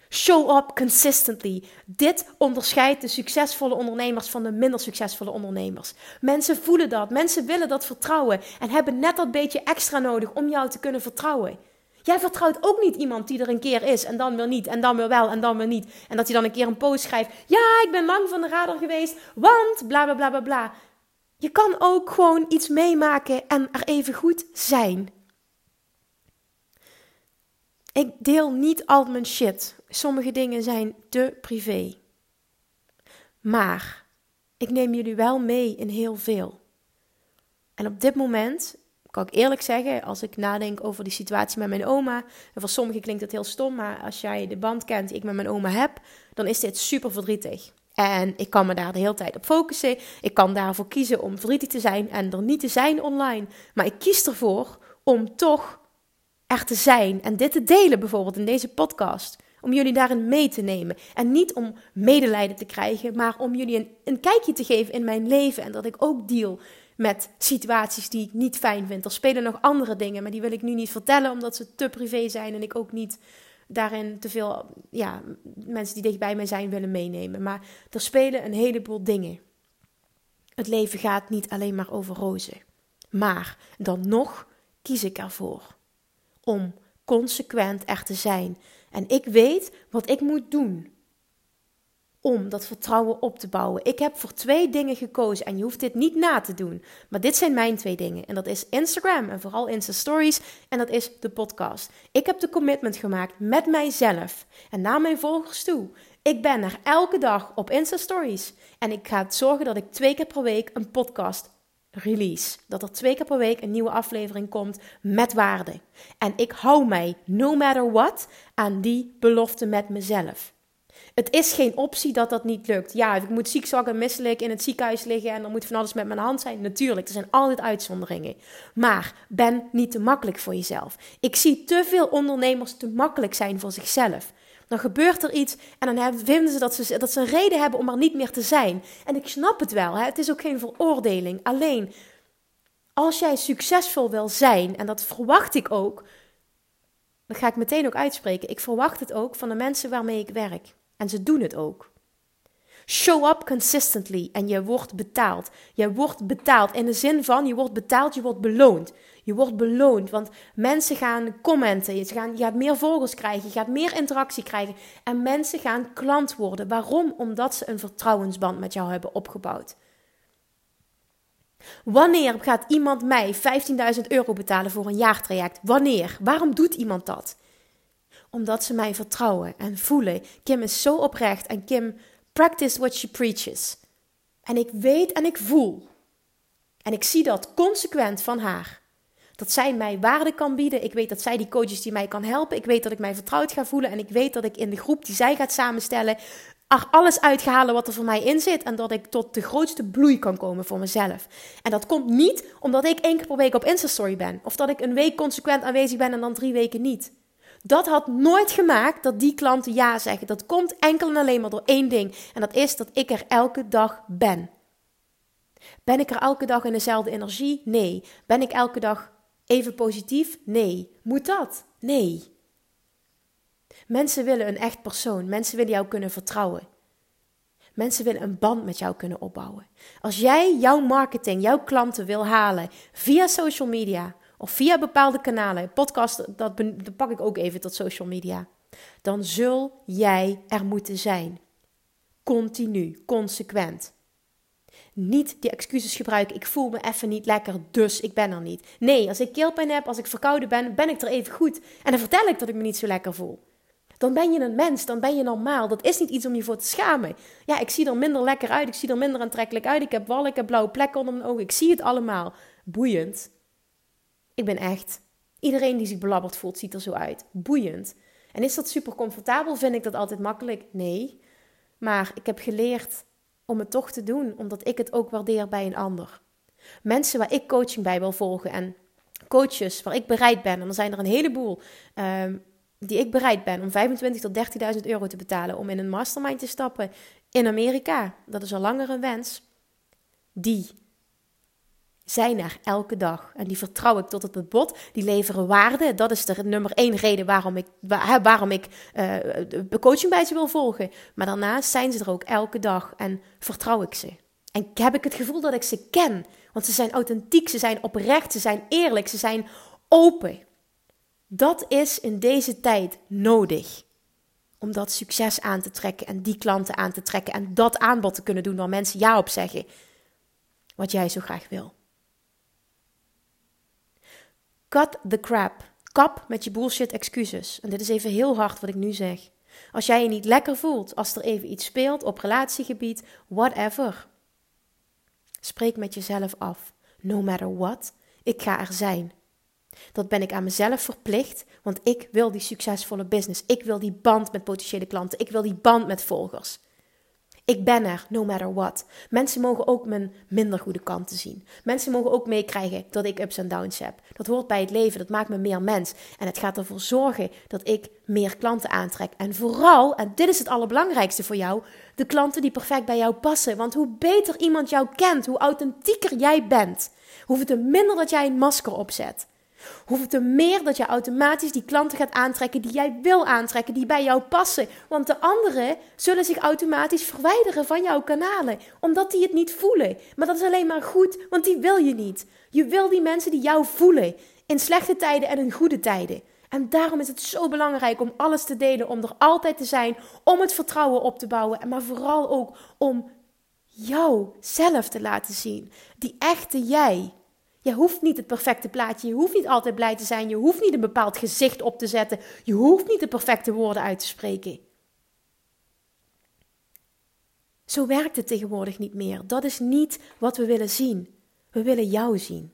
Show up consistently. Dit onderscheidt de succesvolle ondernemers van de minder succesvolle ondernemers. Mensen voelen dat, mensen willen dat vertrouwen en hebben net dat beetje extra nodig om jou te kunnen vertrouwen. Jij vertrouwt ook niet iemand die er een keer is en dan weer niet en dan weer wel en dan weer niet. En dat hij dan een keer een post schrijft: Ja, ik ben lang van de radar geweest, want bla bla bla bla bla. Je kan ook gewoon iets meemaken en er even goed zijn. Ik deel niet al mijn shit. Sommige dingen zijn te privé. Maar ik neem jullie wel mee in heel veel. En op dit moment kan ik eerlijk zeggen, als ik nadenk over die situatie met mijn oma. En voor sommigen klinkt het heel stom, maar als jij de band kent die ik met mijn oma heb, dan is dit super verdrietig. En ik kan me daar de hele tijd op focussen. Ik kan daarvoor kiezen om verdrietig te zijn en er niet te zijn online. Maar ik kies ervoor om toch er te zijn en dit te delen, bijvoorbeeld in deze podcast. Om jullie daarin mee te nemen. En niet om medelijden te krijgen, maar om jullie een, een kijkje te geven in mijn leven. En dat ik ook deal met situaties die ik niet fijn vind. Er spelen nog andere dingen, maar die wil ik nu niet vertellen omdat ze te privé zijn. En ik ook niet daarin te veel ja, mensen die dichtbij mij zijn willen meenemen. Maar er spelen een heleboel dingen. Het leven gaat niet alleen maar over rozen. Maar dan nog kies ik ervoor om consequent er te zijn. En ik weet wat ik moet doen om dat vertrouwen op te bouwen. Ik heb voor twee dingen gekozen en je hoeft dit niet na te doen. Maar dit zijn mijn twee dingen. En dat is Instagram en vooral Insta Stories en dat is de podcast. Ik heb de commitment gemaakt met mijzelf en naar mijn volgers toe. Ik ben er elke dag op Insta Stories en ik ga zorgen dat ik twee keer per week een podcast release. Dat er twee keer per week een nieuwe aflevering komt met waarde. En ik hou mij, no matter what, aan die belofte met mezelf. Het is geen optie dat dat niet lukt. Ja, ik moet ziekzak en misselijk in het ziekenhuis liggen en dan moet van alles met mijn hand zijn. Natuurlijk, er zijn altijd uitzonderingen. Maar ben niet te makkelijk voor jezelf. Ik zie te veel ondernemers te makkelijk zijn voor zichzelf. Dan gebeurt er iets en dan vinden ze dat, ze dat ze een reden hebben om er niet meer te zijn. En ik snap het wel, hè? het is ook geen veroordeling. Alleen Als jij succesvol wil zijn, en dat verwacht ik ook, dat ga ik meteen ook uitspreken. Ik verwacht het ook van de mensen waarmee ik werk. En ze doen het ook. Show up consistently en je wordt betaald. Je wordt betaald in de zin van je wordt betaald, je wordt beloond. Je wordt beloond, want mensen gaan commenten, je, gaat meer volgers krijgen, je gaat meer interactie krijgen. En mensen gaan klant worden. Waarom? Omdat ze een vertrouwensband met jou hebben opgebouwd. Wanneer gaat iemand mij 15.000 euro betalen voor een jaartraject? Wanneer? Waarom doet iemand dat? Omdat ze mij vertrouwen en voelen. Kim is zo oprecht en Kim practice what she preaches. En ik weet en ik voel. En ik zie dat consequent van haar. Dat zij mij waarde kan bieden. Ik weet dat zij die coaches die mij kan helpen. Ik weet dat ik mij vertrouwd ga voelen. En ik weet dat ik in de groep die zij gaat samenstellen. er alles uithalen wat er voor mij in zit. En dat ik tot de grootste bloei kan komen voor mezelf. En dat komt niet omdat ik één keer per week op Instastory ben. Of dat ik een week consequent aanwezig ben en dan drie weken niet. Dat had nooit gemaakt dat die klanten ja zeggen. Dat komt enkel en alleen maar door één ding. En dat is dat ik er elke dag ben. Ben ik er elke dag in dezelfde energie? Nee. Ben ik elke dag even positief? Nee. Moet dat? Nee. Mensen willen een echt persoon. Mensen willen jou kunnen vertrouwen. Mensen willen een band met jou kunnen opbouwen. Als jij jouw marketing, jouw klanten wil halen via social media, of via bepaalde kanalen, podcast, dat, dat pak ik ook even tot social media, dan zul jij er moeten zijn. Continu, consequent. Niet die excuses gebruiken. Ik voel me even niet lekker, dus ik ben er niet. Nee, als ik keelpijn heb, als ik verkouden ben, ben ik er even goed. En dan vertel ik dat ik me niet zo lekker voel. Dan ben je een mens, dan ben je normaal. Dat is niet iets om je voor te schamen. Ja, ik zie er minder lekker uit, ik zie er minder aantrekkelijk uit. Ik heb wallen, ik heb blauwe plekken onder mijn ogen. Ik zie het allemaal. Boeiend. Ik ben echt. Iedereen die zich belabberd voelt, ziet er zo uit. Boeiend. En is dat super comfortabel? Vind ik dat altijd makkelijk? Nee. Maar ik heb geleerd om het toch te doen, omdat ik het ook waardeer bij een ander. Mensen waar ik coaching bij wil volgen en coaches waar ik bereid ben, en er zijn er een heleboel ehm, die ik bereid ben om 25 tot 30.000 euro te betalen om in een mastermind te stappen in Amerika. Dat is al langer een wens. Die zijn er elke dag. En die vertrouw ik tot op het bot. Die leveren waarde. Dat is de nummer één reden waarom ik, waar, waarom ik de coaching bij ze wil volgen. Maar daarnaast zijn ze er ook elke dag en vertrouw ik ze. En heb ik het gevoel dat ik ze ken. Want ze zijn authentiek, ze zijn oprecht, ze zijn eerlijk, ze zijn open. Dat is in deze tijd nodig. Om dat succes aan te trekken en die klanten aan te trekken en dat aanbod te kunnen doen waar mensen ja op zeggen. Wat jij zo graag wil. Cut the crap. Kap met je bullshit excuses. En dit is even heel hard wat ik nu zeg. Als jij je niet lekker voelt, als er even iets speelt op relatiegebied, whatever. Spreek met jezelf af. No matter what, ik ga er zijn. Dat ben ik aan mezelf verplicht, want ik wil die succesvolle business. Ik wil die band met potentiële klanten. Ik wil die band met volgers. Ik ben er, no matter what. Mensen mogen ook mijn minder goede kanten zien. Mensen mogen ook meekrijgen dat ik ups en downs heb. Dat hoort bij het leven, dat maakt me meer mens. En het gaat ervoor zorgen dat ik meer klanten aantrek. En vooral, en dit is het allerbelangrijkste voor jou, de klanten die perfect bij jou passen. Want hoe beter iemand jou kent, hoe authentieker jij bent, hoeveel minder dat jij een masker opzet. Hoeveel te meer dat je automatisch die klanten gaat aantrekken die jij wil aantrekken, die bij jou passen. Want de anderen zullen zich automatisch verwijderen van jouw kanalen, omdat die het niet voelen. Maar dat is alleen maar goed, want die wil je niet. Je wil die mensen die jou voelen, in slechte tijden en in goede tijden. En daarom is het zo belangrijk om alles te delen, om er altijd te zijn, om het vertrouwen op te bouwen, maar vooral ook om jou zelf te laten zien. Die echte jij. Je hoeft niet het perfecte plaatje, je hoeft niet altijd blij te zijn, je hoeft niet een bepaald gezicht op te zetten, je hoeft niet de perfecte woorden uit te spreken. Zo werkt het tegenwoordig niet meer. Dat is niet wat we willen zien. We willen jou zien.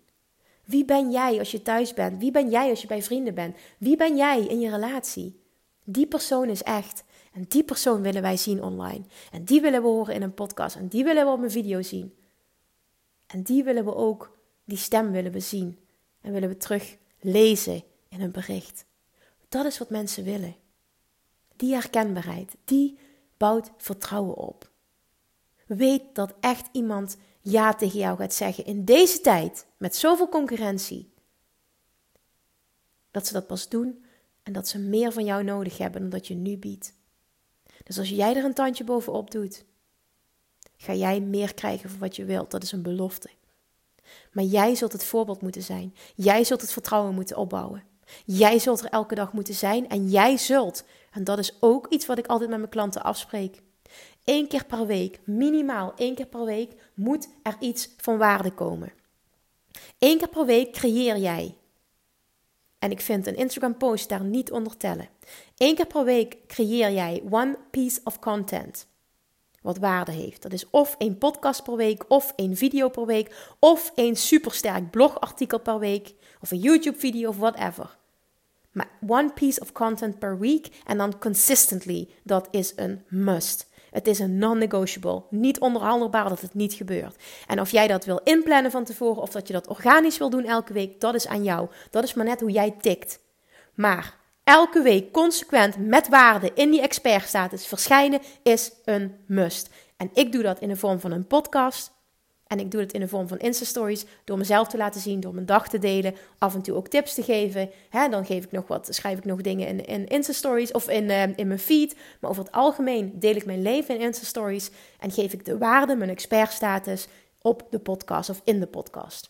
Wie ben jij als je thuis bent? Wie ben jij als je bij vrienden bent? Wie ben jij in je relatie? Die persoon is echt. En die persoon willen wij zien online. En die willen we horen in een podcast. En die willen we op een video zien. En die willen we ook die stem willen we zien en willen we terug lezen in een bericht. Dat is wat mensen willen. Die herkenbaarheid, die bouwt vertrouwen op. Weet dat echt iemand ja tegen jou gaat zeggen in deze tijd met zoveel concurrentie. Dat ze dat pas doen en dat ze meer van jou nodig hebben dan dat je nu biedt. Dus als jij er een tandje bovenop doet, ga jij meer krijgen voor wat je wilt. Dat is een belofte. Maar jij zult het voorbeeld moeten zijn. Jij zult het vertrouwen moeten opbouwen. Jij zult er elke dag moeten zijn en jij zult, en dat is ook iets wat ik altijd met mijn klanten afspreek. Eén keer per week, minimaal één keer per week, moet er iets van waarde komen. Eén keer per week creëer jij. En ik vind een Instagram post daar niet onder tellen. Eén keer per week creëer jij one piece of content wat waarde heeft. Dat is of één podcast per week, of één video per week, of één supersterk blogartikel per week, of een YouTube-video of whatever. Maar one piece of content per week en dan consistently, dat is een must. Het is een non-negotiable. Niet onderhandelbaar dat het niet gebeurt. En of jij dat wil inplannen van tevoren of dat je dat organisch wil doen elke week, dat is aan jou. Dat is maar net hoe jij tikt. Maar elke week consequent met waarde in die expertstatus verschijnen is een must. En ik doe dat in de vorm van een podcast. En ik doe het in de vorm van Insta-stories, door mezelf te laten zien, door mijn dag te delen, af en toe ook tips te geven. dan geef ik nog wat, schrijf ik nog dingen in, in Insta-stories of in, uh, in mijn feed. Maar over het algemeen deel ik mijn leven in Insta-stories en geef ik de waarde, mijn expertstatus, op de podcast of in de podcast.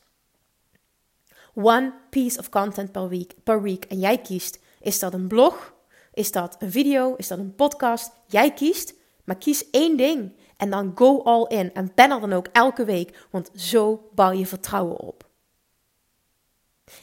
One piece of content per week, per week. En jij kiest is dat een blog? Is dat een video? Is dat een podcast? Jij kiest, maar kies één ding. En dan go all in. En er dan ook elke week, want zo bouw je vertrouwen op.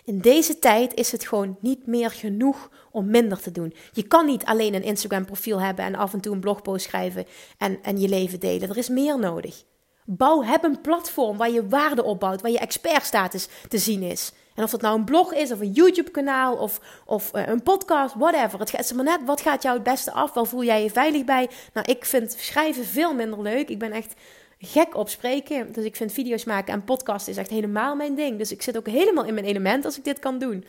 In deze tijd is het gewoon niet meer genoeg om minder te doen. Je kan niet alleen een Instagram profiel hebben en af en toe een blogpost schrijven en, en je leven delen. Er is meer nodig. Bouw, heb een platform waar je waarde opbouwt, waar je expertstatus te zien is. En of dat nou een blog is, of een YouTube-kanaal, of, of uh, een podcast, whatever. Het gaat maar net, wat gaat jou het beste af? Waar voel jij je veilig bij? Nou, ik vind schrijven veel minder leuk. Ik ben echt gek op spreken. Dus ik vind video's maken en podcast is echt helemaal mijn ding. Dus ik zit ook helemaal in mijn element als ik dit kan doen.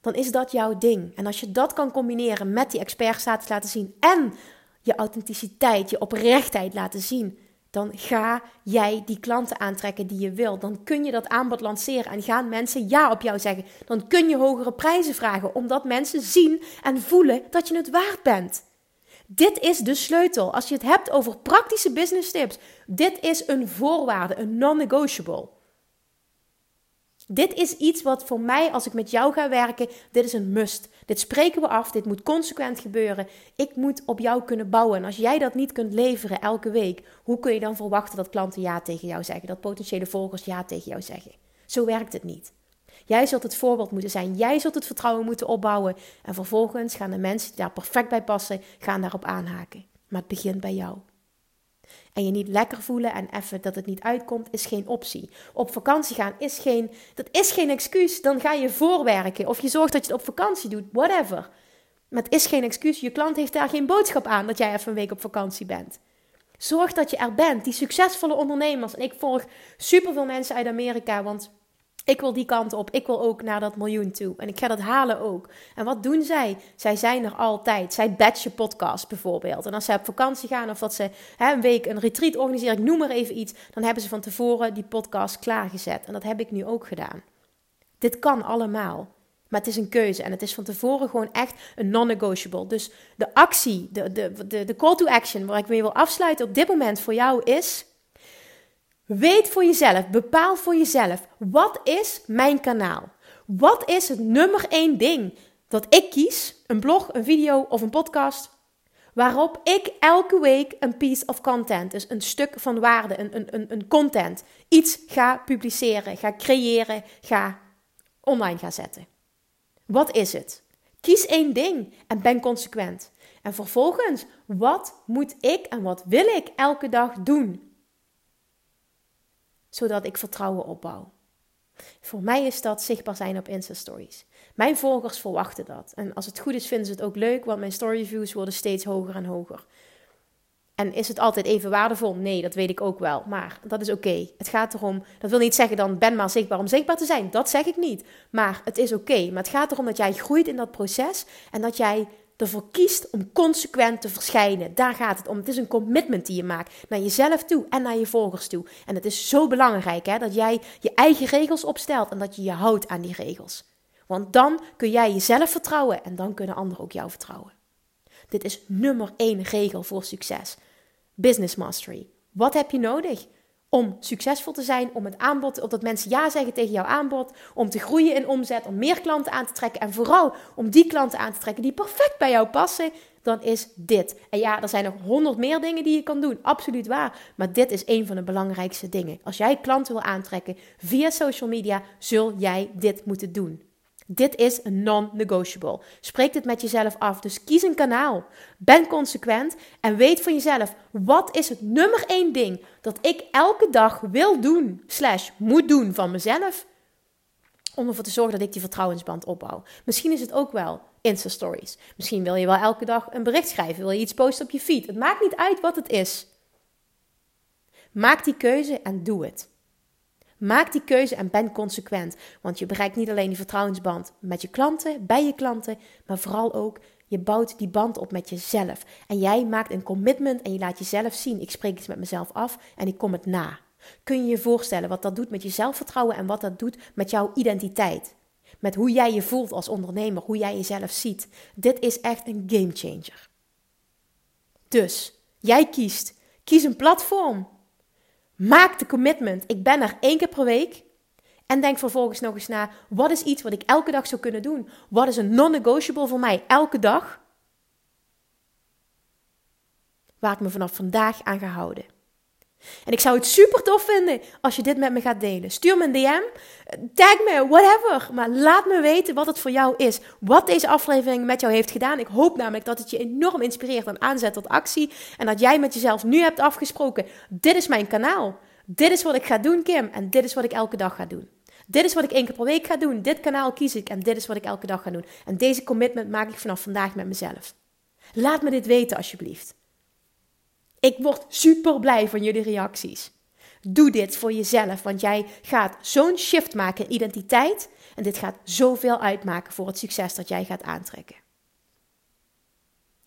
Dan is dat jouw ding. En als je dat kan combineren met die expertstatus laten zien en je authenticiteit, je oprechtheid laten zien dan ga jij die klanten aantrekken die je wil. Dan kun je dat aanbod lanceren en gaan mensen ja op jou zeggen. Dan kun je hogere prijzen vragen, omdat mensen zien en voelen dat je het waard bent. Dit is de sleutel. Als je het hebt over praktische business tips, dit is een voorwaarde, een non-negotiable. Dit is iets wat voor mij, als ik met jou ga werken, dit is een must. Dit spreken we af, dit moet consequent gebeuren. Ik moet op jou kunnen bouwen. En als jij dat niet kunt leveren elke week, hoe kun je dan verwachten dat klanten ja tegen jou zeggen? Dat potentiële volgers ja tegen jou zeggen? Zo werkt het niet. Jij zult het voorbeeld moeten zijn. Jij zult het vertrouwen moeten opbouwen. En vervolgens gaan de mensen die daar perfect bij passen, gaan daarop aanhaken. Maar het begint bij jou en je niet lekker voelen en even dat het niet uitkomt, is geen optie. Op vakantie gaan is geen, dat is geen excuus. Dan ga je voorwerken of je zorgt dat je het op vakantie doet, whatever. Maar het is geen excuus. Je klant heeft daar geen boodschap aan dat jij even een week op vakantie bent. Zorg dat je er bent. Die succesvolle ondernemers. En ik volg superveel mensen uit Amerika, want ik wil die kant op. Ik wil ook naar dat miljoen toe. En ik ga dat halen ook. En wat doen zij? Zij zijn er altijd. Zij batchen podcast bijvoorbeeld. En als ze op vakantie gaan of dat ze hè, een week een retreat organiseren, ik noem maar even iets, dan hebben ze van tevoren die podcast klaargezet. En dat heb ik nu ook gedaan. Dit kan allemaal. Maar het is een keuze en het is van tevoren gewoon echt een non-negotiable. Dus de actie, de, de, de, de call to action waar ik mee wil afsluiten op dit moment voor jou is Weet voor jezelf, bepaal voor jezelf, wat is mijn kanaal? Wat is het nummer één ding dat ik kies, een blog, een video of een podcast, waarop ik elke week een piece of content, dus een stuk van waarde, een, een, een, content, iets ga publiceren, ga creëren, ga online gaan zetten. Wat is het? Kies één ding en ben consequent. En vervolgens, wat moet ik en wat wil ik elke dag doen? Zodat ik vertrouwen opbouw. Voor mij is dat zichtbaar zijn op Insta Stories. Mijn volgers verwachten dat. En als het goed is, vinden ze het ook leuk, want mijn story views worden steeds hoger en hoger. En is het altijd even waardevol? Nee, dat weet ik ook wel. Maar dat is oké. Het gaat erom, dat wil niet zeggen dan ben maar zichtbaar om zichtbaar te zijn. Dat zeg ik niet. Maar het is oké. Maar het gaat erom dat jij groeit in dat proces en dat jij ervoor kiest om consequent te verschijnen. Daar gaat het om. Het is een commitment die je maakt naar jezelf toe en naar je volgers toe. En het is zo belangrijk hè, dat jij je eigen regels opstelt en dat je je houdt aan die regels. Want dan kun jij jezelf vertrouwen en dan kunnen anderen ook jou vertrouwen. Dit is nummer één regel voor succes. Business mastery. Wat heb je nodig? Om succesvol te zijn, om het aanbod, opdat mensen ja zeggen tegen jouw aanbod, om te groeien in omzet, om meer klanten aan te trekken en vooral om die klanten aan te trekken die perfect bij jou passen, dan is dit. En ja, er zijn nog honderd meer dingen die je kan doen, absoluut waar, maar dit is een van de belangrijkste dingen. Als jij klanten wil aantrekken via social media, zul jij dit moeten doen. Dit is non-negotiable. Spreek dit met jezelf af. Dus kies een kanaal. Ben consequent en weet van jezelf: wat is het nummer één ding dat ik elke dag wil doen, slash moet doen van mezelf, om ervoor te zorgen dat ik die vertrouwensband opbouw. Misschien is het ook wel Insta Stories. Misschien wil je wel elke dag een bericht schrijven, wil je iets posten op je feed. Het maakt niet uit wat het is. Maak die keuze en doe het. Maak die keuze en ben consequent. Want je bereikt niet alleen die vertrouwensband met je klanten, bij je klanten, maar vooral ook je bouwt die band op met jezelf. En jij maakt een commitment en je laat jezelf zien: ik spreek iets met mezelf af en ik kom het na. Kun je je voorstellen wat dat doet met je zelfvertrouwen en wat dat doet met jouw identiteit? Met hoe jij je voelt als ondernemer, hoe jij jezelf ziet. Dit is echt een game changer. Dus, jij kiest. Kies een platform Maak de commitment. Ik ben er één keer per week. En denk vervolgens nog eens na: wat is iets wat ik elke dag zou kunnen doen? Wat is een non-negotiable voor mij elke dag? Waar ik me vanaf vandaag aan ga houden. En ik zou het super tof vinden als je dit met me gaat delen. Stuur me een DM, tag me, whatever. Maar laat me weten wat het voor jou is. Wat deze aflevering met jou heeft gedaan. Ik hoop namelijk dat het je enorm inspireert en aanzet tot actie. En dat jij met jezelf nu hebt afgesproken: dit is mijn kanaal. Dit is wat ik ga doen, Kim. En dit is wat ik elke dag ga doen. Dit is wat ik één keer per week ga doen. Dit kanaal kies ik en dit is wat ik elke dag ga doen. En deze commitment maak ik vanaf vandaag met mezelf. Laat me dit weten alsjeblieft. Ik word super blij van jullie reacties. Doe dit voor jezelf, want jij gaat zo'n shift maken in identiteit. En dit gaat zoveel uitmaken voor het succes dat jij gaat aantrekken.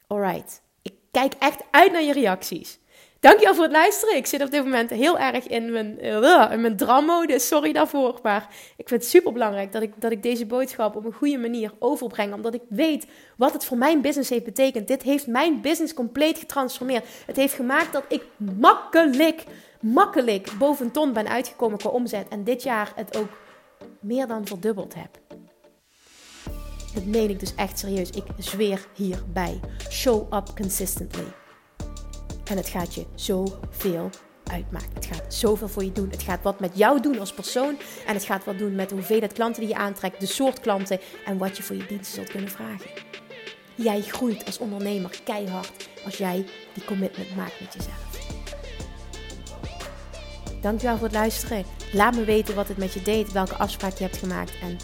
Alright, ik kijk echt uit naar je reacties. Dankjewel voor het luisteren. Ik zit op dit moment heel erg in mijn, uh, in mijn drammodus. Sorry daarvoor. Maar ik vind het super belangrijk dat ik, dat ik deze boodschap op een goede manier overbreng. Omdat ik weet wat het voor mijn business heeft betekend. Dit heeft mijn business compleet getransformeerd. Het heeft gemaakt dat ik makkelijk, makkelijk boven ton ben uitgekomen qua omzet. En dit jaar het ook meer dan verdubbeld heb. Dat meen ik dus echt serieus. Ik zweer hierbij. Show up consistently. En het gaat je zoveel uitmaken. Het gaat zoveel voor je doen. Het gaat wat met jou doen als persoon. En het gaat wat doen met de hoeveelheid klanten die je aantrekt, de soort klanten en wat je voor je diensten zult kunnen vragen. Jij groeit als ondernemer keihard als jij die commitment maakt met jezelf. Dankjewel voor het luisteren. Laat me weten wat het met je deed, welke afspraak je hebt gemaakt. En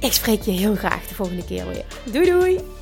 ik spreek je heel graag de volgende keer weer. Doei doei!